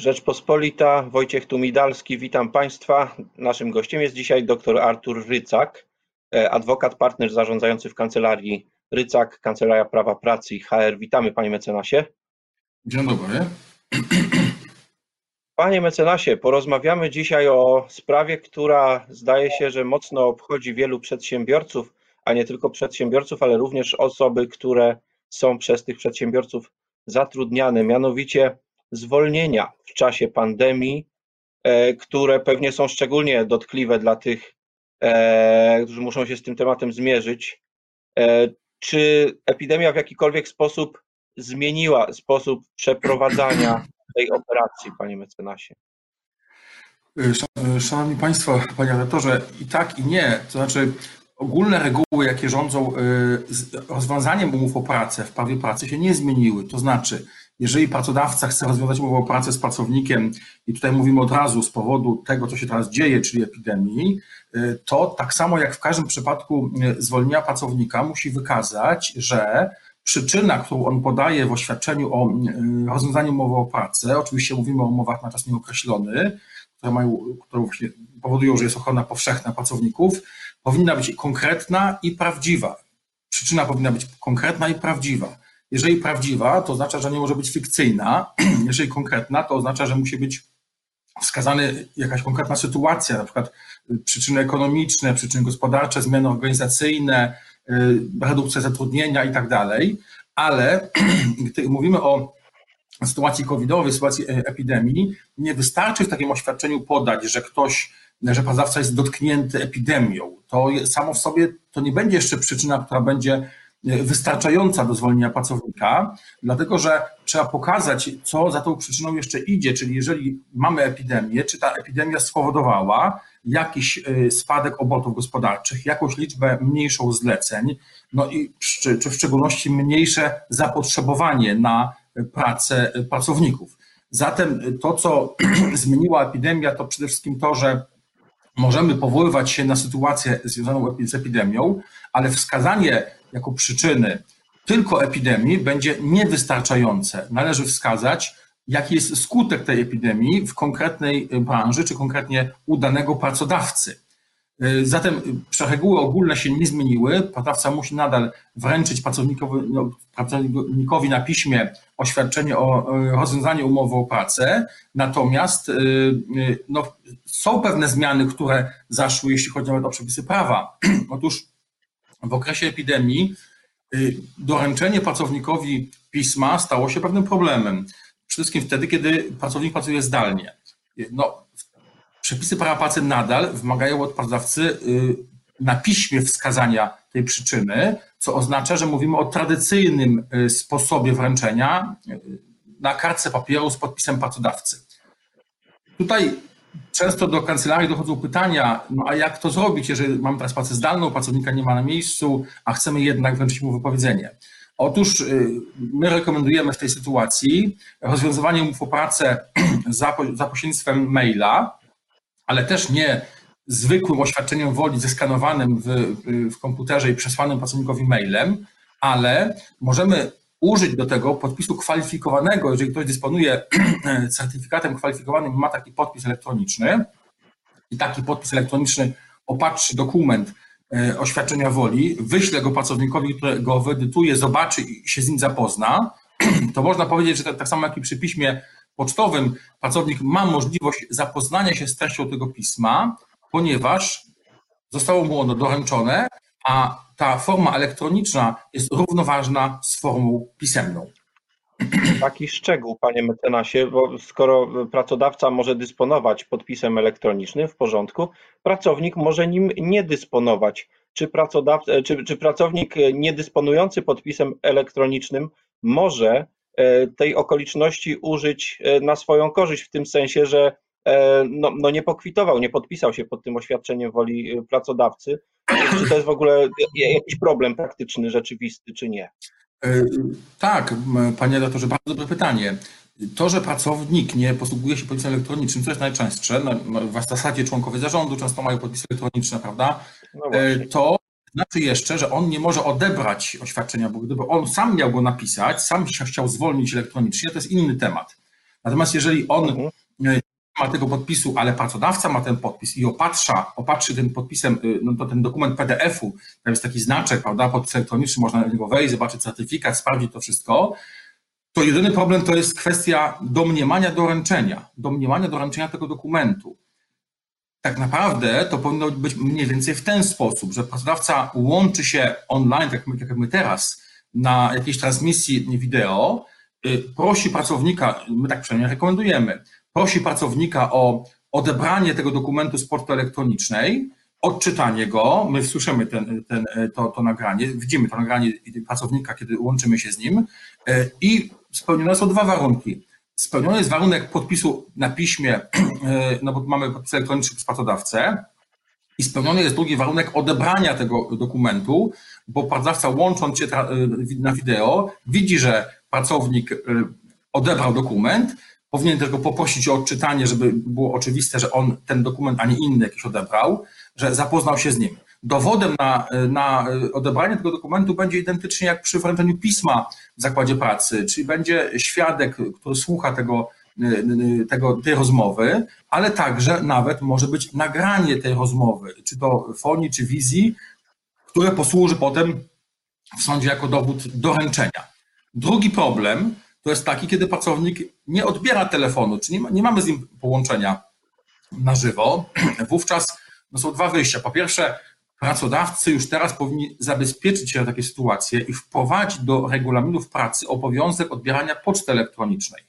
Rzeczpospolita, Wojciech Tumidalski, witam Państwa. Naszym gościem jest dzisiaj dr Artur Rycak, e, adwokat, partner zarządzający w kancelarii Rycak, Kancelaria Prawa Pracy i HR. Witamy Panie Mecenasie. Dzień dobry. Panie mecenasie, porozmawiamy dzisiaj o sprawie, która zdaje się, że mocno obchodzi wielu przedsiębiorców, a nie tylko przedsiębiorców, ale również osoby, które są przez tych przedsiębiorców zatrudniane, mianowicie zwolnienia w czasie pandemii, e, które pewnie są szczególnie dotkliwe dla tych, e, którzy muszą się z tym tematem zmierzyć. E, czy epidemia w jakikolwiek sposób zmieniła sposób przeprowadzania tej operacji, panie mecenasie? Szanowni Państwo, panie redaktorze, i tak, i nie. To znaczy, ogólne reguły, jakie rządzą rozwiązaniem umów o pracę w prawie pracy się nie zmieniły. To znaczy, jeżeli pracodawca chce rozwiązać umowę o pracę z pracownikiem, i tutaj mówimy od razu z powodu tego, co się teraz dzieje, czyli epidemii, y, to tak samo jak w każdym przypadku y, zwolnienia pracownika, musi wykazać, że przyczyna, którą on podaje w oświadczeniu o y, rozwiązaniu umowy o pracę, oczywiście mówimy o umowach na czas nieokreślony, które, mają, które powodują, że jest ochrona powszechna pracowników, powinna być konkretna i prawdziwa. Przyczyna powinna być konkretna i prawdziwa. Jeżeli prawdziwa, to oznacza, że nie może być fikcyjna. Jeżeli konkretna, to oznacza, że musi być wskazany jakaś konkretna sytuacja, na przykład y, przyczyny ekonomiczne, przyczyny gospodarcze, zmiany organizacyjne, y, redukcja zatrudnienia i tak dalej. Ale gdy mówimy o sytuacji covidowej, sytuacji e, epidemii, nie wystarczy w takim oświadczeniu podać, że ktoś, że pracodawca jest dotknięty epidemią. To samo w sobie to nie będzie jeszcze przyczyna, która będzie wystarczająca do zwolnienia pracownika, dlatego że trzeba pokazać, co za tą przyczyną jeszcze idzie, czyli jeżeli mamy epidemię, czy ta epidemia spowodowała jakiś y, spadek obrotów gospodarczych, jakąś liczbę mniejszą zleceń, no i czy, czy w szczególności mniejsze zapotrzebowanie na pracę pracowników. Zatem to, co zmieniła epidemia, to przede wszystkim to, że możemy powoływać się na sytuację związaną z epidemią, ale wskazanie jako przyczyny tylko epidemii będzie niewystarczające. Należy wskazać, jaki jest skutek tej epidemii w konkretnej branży, czy konkretnie u danego pracodawcy. Zatem reguły ogólne się nie zmieniły. Pracodawca musi nadal wręczyć pracownikowi, no, pracownikowi na piśmie oświadczenie o rozwiązaniu umowy o pracę. Natomiast y, y, no, są pewne zmiany, które zaszły, jeśli chodzi nawet o przepisy prawa. Otóż w okresie epidemii y, doręczenie pracownikowi pisma stało się pewnym problemem. Przede wszystkim wtedy, kiedy pracownik pracuje zdalnie. No, przepisy prawa nadal wymagają od pracodawcy y, na piśmie wskazania tej przyczyny, co oznacza, że mówimy o tradycyjnym y, sposobie wręczenia na kartce papieru z podpisem pracodawcy. Tutaj Często do kancelarii dochodzą pytania, no a jak to zrobić, jeżeli mamy teraz pracę zdalną, pracownika nie ma na miejscu, a chcemy jednak wręczyć mu wypowiedzenie. Otóż y, my rekomendujemy w tej sytuacji rozwiązywanie umów o pracę za, za pośrednictwem maila, ale też nie zwykłym oświadczeniem woli zeskanowanym w, w komputerze i przesłanym pracownikowi mailem, ale możemy użyć do tego podpisu kwalifikowanego, jeżeli ktoś dysponuje certyfikatem kwalifikowanym, ma taki podpis elektroniczny i taki podpis elektroniczny opatrzy dokument e, oświadczenia woli, wyśle go pracownikowi, który go wyedytuje, zobaczy i się z nim zapozna, to można powiedzieć, że tak, tak samo jak i przy piśmie pocztowym, pracownik ma możliwość zapoznania się z treścią tego pisma, ponieważ zostało mu ono doręczone, a ta forma elektroniczna jest równoważna z formą pisemną. Taki szczegół, panie mecenasie, bo skoro pracodawca może dysponować podpisem elektronicznym w porządku, pracownik może nim nie dysponować. Czy, pracodawca, czy, czy pracownik nie dysponujący podpisem elektronicznym może e, tej okoliczności użyć e, na swoją korzyść, w tym sensie, że e, no, no nie pokwitował, nie podpisał się pod tym oświadczeniem woli pracodawcy, czy to jest w ogóle jakiś problem praktyczny, rzeczywisty, czy nie? E, tak, panie redaktorze, bardzo dobre pytanie. To, że pracownik nie posługuje się podpisem elektronicznym, co jest najczęstsze, w zasadzie członkowie zarządu często mają podpisy elektroniczne, prawda? No e, to znaczy jeszcze, że on nie może odebrać oświadczenia, bo gdyby on sam miał go napisać, sam się chciał zwolnić elektronicznie, to jest inny temat. Natomiast jeżeli on mhm. Ma tego podpisu, ale pracodawca ma ten podpis i opatrza, opatrzy tym podpisem, no to ten dokument PDF-u, tam jest taki znaczek, prawda, podpis elektroniczny, można na niego wejść, zobaczyć certyfikat, sprawdzić to wszystko, to jedyny problem to jest kwestia domniemania doręczenia, domniemania doręczenia tego dokumentu. Tak naprawdę to powinno być mniej więcej w ten sposób, że pracodawca łączy się online, tak jak my teraz, na jakiejś transmisji wideo, y, prosi pracownika, my tak przynajmniej rekomendujemy, prosi pracownika o odebranie tego dokumentu z portu elektronicznej, odczytanie go, my słyszymy ten, ten, to, to nagranie, widzimy to nagranie pracownika, kiedy łączymy się z nim y, i spełnione są dwa warunki. Spełniony jest warunek podpisu na piśmie, e, no bo mamy podpis elektroniczny przez pracodawcę, i spełniony jest drugi warunek odebrania tego dokumentu, bo pracodawca łącząc się e, na wideo widzi, że pracownik e, odebrał dokument, powinien tylko poprosić o odczytanie, żeby było oczywiste, że on ten dokument, a nie inny jakiś odebrał, że zapoznał się z nim. Dowodem na, na odebranie tego dokumentu będzie identycznie jak przy wręczeniu pisma w zakładzie pracy, czyli będzie świadek, który słucha tego, tego, tej rozmowy, ale także nawet może być nagranie tej rozmowy, czy to fonii, czy wizji, które posłuży potem w sądzie jako dowód doręczenia. Drugi problem to jest taki, kiedy pracownik nie odbiera telefonu, czy nie, ma, nie mamy z nim połączenia na żywo, wówczas no są dwa wyjścia. Po pierwsze, Pracodawcy już teraz powinni zabezpieczyć się na takie sytuacje i wprowadzić do regulaminów pracy obowiązek odbierania poczty elektronicznej.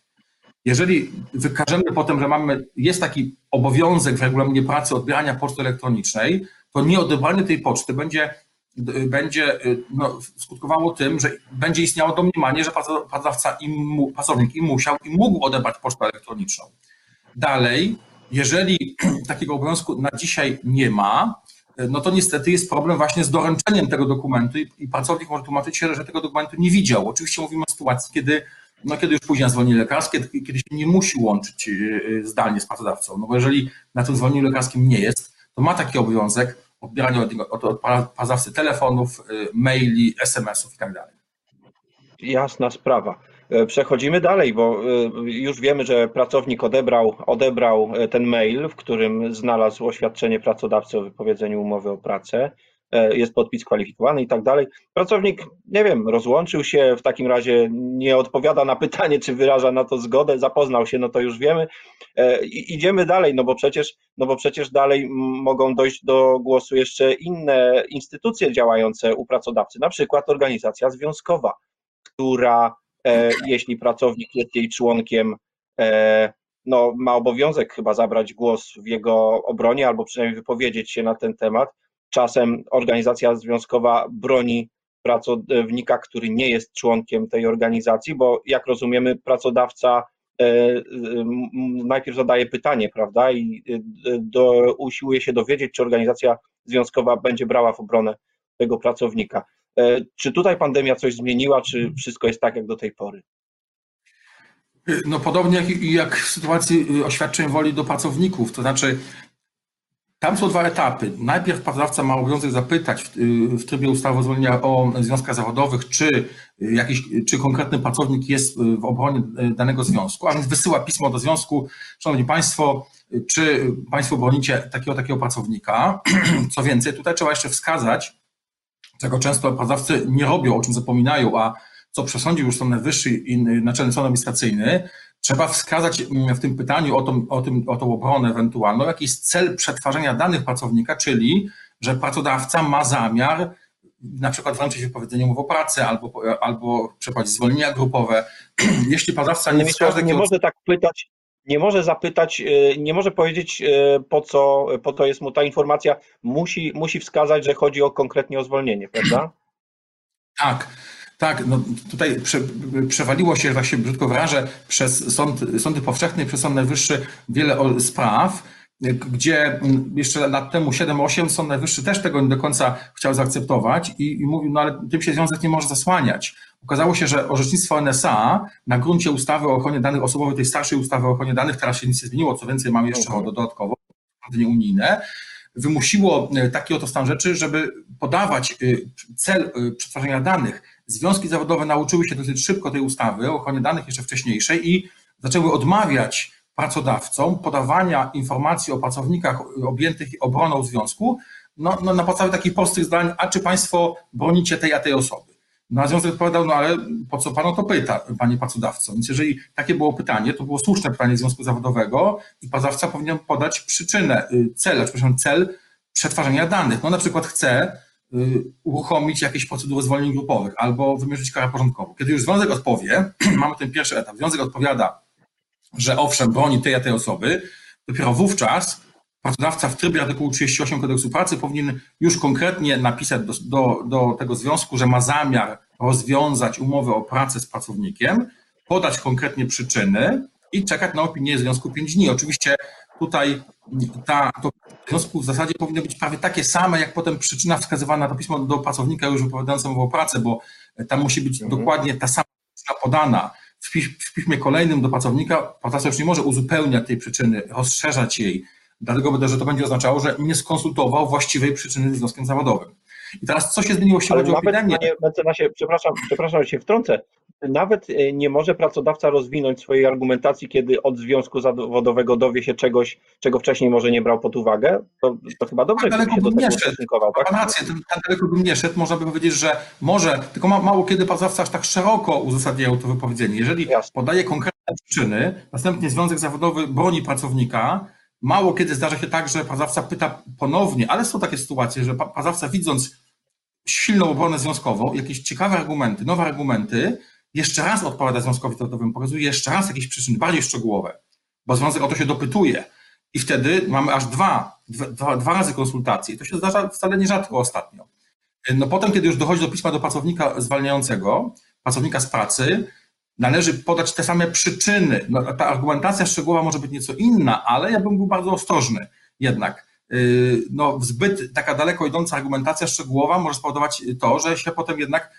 Jeżeli wykażemy potem, że mamy, jest taki obowiązek w regulaminie pracy odbierania poczty elektronicznej, to nieodebranie tej poczty będzie, będzie no, skutkowało tym, że będzie istniało domniemanie, że pracodawca im, pracownik im musiał i mógł odebrać pocztę elektroniczną. Dalej, jeżeli takiego obowiązku na dzisiaj nie ma, no to niestety jest problem właśnie z doręczeniem tego dokumentu i, i pracownik może tłumaczyć się, że tego dokumentu nie widział. Oczywiście mówimy o sytuacji, kiedy, no kiedy już później na zwolnienie lekarskie, kiedy się nie musi łączyć zdalnie z pracodawcą. No bo jeżeli na tym zwolnieniu lekarskim nie jest, to ma taki obowiązek odbierania od, od, od pracodawcy telefonów, e, maili, SMS-ów i tak. Jasna sprawa. E, przechodzimy dalej, bo e, już wiemy, że pracownik odebrał, odebrał e, ten mail, w którym znalazł oświadczenie pracodawcy o wypowiedzeniu umowy o pracę, jest podpis kwalifikowany i tak dalej. Pracownik, nie wiem, rozłączył się, w takim razie nie odpowiada na pytanie, czy wyraża na to zgodę, zapoznał się, no to już wiemy. I idziemy dalej, no bo przecież, no bo przecież dalej mogą dojść do głosu jeszcze inne instytucje działające u pracodawcy, na przykład organizacja związkowa, która E, jeśli pracownik jest jej członkiem, e, no, ma obowiązek chyba zabrać głos w jego obronie albo przynajmniej wypowiedzieć się na ten temat. Czasem organizacja związkowa broni pracownika, który nie jest członkiem tej organizacji, bo jak rozumiemy, pracodawca e, najpierw zadaje pytanie, prawda, i do, usiłuje się dowiedzieć, czy organizacja związkowa będzie brała w obronę tego pracownika. E, czy tutaj pandemia coś zmieniła, czy wszystko jest tak jak do tej pory? No podobnie jak, jak w sytuacji y, oświadczeń woli do pracowników, to znaczy tam są dwa etapy. Najpierw pracodawca ma obowiązek zapytać w, y, w trybie ustawy o zwolnieniu o związkach zawodowych, czy y, jakiś, czy konkretny pracownik jest w obronie danego związku, a więc wysyła pismo do związku, Szanowni Państwo, czy Państwo bronicie takiego, takiego pracownika. Co więcej, tutaj trzeba jeszcze wskazać, czego często pracodawcy nie robią, o czym zapominają, a co przesądził już Sąd Najwyższy i Naczelny Sąd Administracyjny, trzeba wskazać mm, w tym pytaniu o tą, o, tym, o tą obronę ewentualną jakiś cel przetwarzania danych pracownika, czyli że pracodawca ma zamiar na przykład wręczyć wypowiedzenie umowy o pracę albo, albo przeprowadzić zwolnienia grupowe. Jeśli pracodawca nie wskaże... Nie może tak pytać, nie może zapytać, e, nie może powiedzieć, e, po co, po to jest mu ta informacja, musi, musi wskazać, że chodzi o konkretnie o zwolnienie, prawda? Tak. Tak, no tutaj prze, przewaliło się, właśnie brzydko wyrażę, przez sąd, sądy powszechne i przez Sąd Najwyższy wiele spraw, gdzie jeszcze lat temu 7-8 Sąd Najwyższy też tego nie do końca chciał zaakceptować i, i mówił, no ale tym się związek nie może zasłaniać. Okazało się, że orzecznictwo NSA na gruncie ustawy o ochronie danych osobowych, tej starszej ustawy o ochronie danych, teraz się nic nie zmieniło, co więcej mamy jeszcze okay. dodatkowo, unijne, wymusiło e, taki oto stan rzeczy, żeby podawać e, cel e, przetwarzania danych. Związki zawodowe nauczyły się dosyć szybko tej ustawy o ochronie danych jeszcze wcześniejszej i zaczęły odmawiać pracodawcom podawania informacji o pracownikach objętych obroną związku no, no na podstawie takich prostych zdań, a czy państwo bronicie tej a tej osoby? No a związek odpowiadał, no ale po co pan o to pyta, panie pracodawco? Więc jeżeli takie było pytanie, to było słuszne pytanie związku zawodowego i pracodawca powinien podać przyczynę, y, cel, przepraszam, cel przetwarzania danych. No na przykład chce y, uruchomić jakieś procedury zwolnień grupowych albo wymierzyć karę porządkową. Kiedy już związek odpowie, mamy ten pierwszy etap, związek odpowiada, że owszem, broni tej a tej osoby, dopiero wówczas pracodawca w trybie artykułu 38 kodeksu pracy powinien już konkretnie napisać do, do, do tego związku, że ma zamiar rozwiązać umowę o pracę z pracownikiem, podać konkretnie przyczyny i czekać na opinię związku 5 dni. Oczywiście tutaj ta, to związku w zasadzie powinny być prawie takie same, jak potem przyczyna wskazywana to pismo do pracownika już wypowiadającego o pracę, bo tam musi być mhm. dokładnie ta sama przyczyna podana. W, piś, w piśmie kolejnym do pracownika pracodawca już nie może uzupełniać tej przyczyny, rozszerzać jej, dlatego że to będzie oznaczało, że nie skonsultował właściwej przyczyny z związkiem zawodowym. I teraz co się zmieniło, jeśli chodzi o epidemię? Panie mecenasie, przepraszam, przepraszam, że się wtrącę. Nawet e, nie może pracodawca rozwinąć swojej argumentacji, kiedy od związku zawodowego dowie się czegoś, czego wcześniej może nie brał pod uwagę. To, to chyba dobrze, tak daleko się do tego ustosunkował. Tak? rację, tak daleko bym nie szedł. Można by powiedzieć, że może, tylko mało kiedy pracodawca aż tak szeroko uzasadniał to wypowiedzenie. Jeżeli Jasne. podaje konkretne przyczyny, następnie związek zawodowy broni pracownika, Mało kiedy zdarza się tak, że pracodawca pyta ponownie, ale są takie sytuacje, że pracodawca widząc silną obronę związkową, jakieś ciekawe argumenty, nowe argumenty, jeszcze raz odpowiada związkowi zawodowemu, pokazuje jeszcze raz jakieś przyczyny bardziej szczegółowe, bo związek o to się dopytuje. I wtedy mamy aż dwa, dwa, dwa razy konsultacje. To się zdarza wcale nierzadko ostatnio. No potem, kiedy już dochodzi do pisma do pracownika zwalniającego, pracownika z pracy, należy podać te same przyczyny. No, ta argumentacja szczegółowa może być nieco inna, ale ja bym był bardzo ostrożny jednak. Y, no, zbyt taka daleko idąca argumentacja szczegółowa może spowodować to, że się potem jednak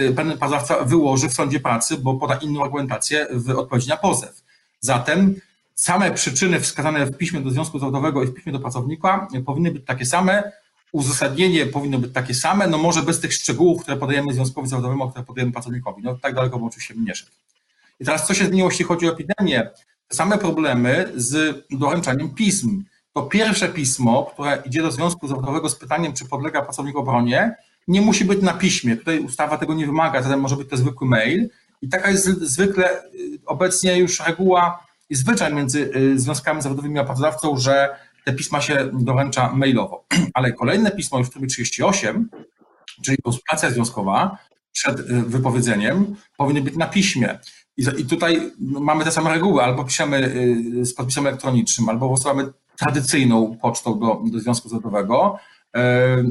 y, pewien pracodawca wyłoży w sądzie pracy, bo poda inną argumentację w odpowiedzi na pozew. Zatem same przyczyny wskazane w piśmie do związku zawodowego i w piśmie do pracownika powinny być takie same, uzasadnienie powinno być takie same, no może bez tych szczegółów, które podajemy związkowi zawodowemu, które podajemy pracownikowi. No tak daleko bym oczywiście nie szedł. I teraz co się zmieniło, jeśli chodzi o epidemię? Te same problemy z doręczaniem pism. To pierwsze pismo, które idzie do związku zawodowego z pytaniem, czy podlega pracownik obronie, nie musi być na piśmie. Tutaj ustawa tego nie wymaga, zatem może być to zwykły mail. I taka jest zwykle y, obecnie już reguła i zwyczaj między y, związkami zawodowymi a pracodawcą, że te pisma się doręcza mailowo. Ale kolejne pismo już w trybie 38, czyli konsultacja związkowa przed y, wypowiedzeniem, powinny być na piśmie. I, tutaj mamy te same reguły, albo piszemy z podpisem elektronicznym, albo wysyłamy tradycyjną pocztą do, do Związku Zawodowego.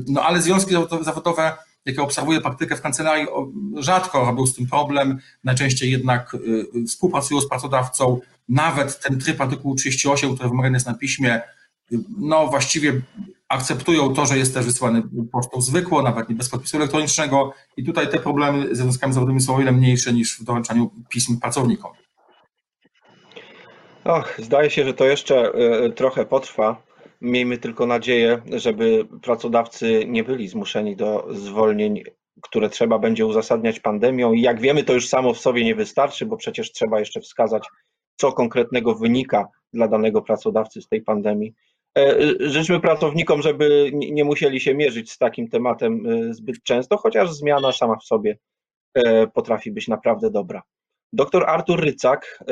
No ale związki zawodowe, jakie obserwuję praktykę w kancelarii, rzadko robią z tym problem. Najczęściej jednak y, współpracują z pracodawcą. Nawet ten tryb artykułu 38, który wymagany jest na piśmie, no właściwie akceptują to, że jest też wysłany pocztą zwykłą, nawet nie bez podpisu elektronicznego i tutaj te problemy ze związkami zawodowymi są o ile mniejsze niż w doręczaniu pism pracownikom. Zdaje się, że to jeszcze e, trochę potrwa. Miejmy tylko nadzieję, żeby pracodawcy nie byli zmuszeni do zwolnień, które trzeba będzie uzasadniać pandemią. I jak wiemy, to już samo w sobie nie wystarczy, bo przecież trzeba jeszcze wskazać, co konkretnego wynika dla danego pracodawcy z tej pandemii. E, życzmy pracownikom, żeby nie musieli się mierzyć z takim tematem e, zbyt często, chociaż zmiana sama w sobie e, potrafi być naprawdę dobra. Doktor Artur Rycak,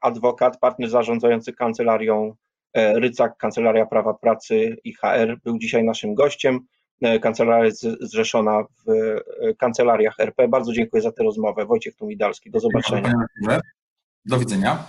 adwokat, partner zarządzający kancelarią Rycak, Kancelaria Prawa Pracy i HR, był dzisiaj naszym gościem. Kancelaria jest zrzeszona w kancelariach RP. Bardzo dziękuję za tę rozmowę. Wojciech Tumidalski, do zobaczenia. Do widzenia.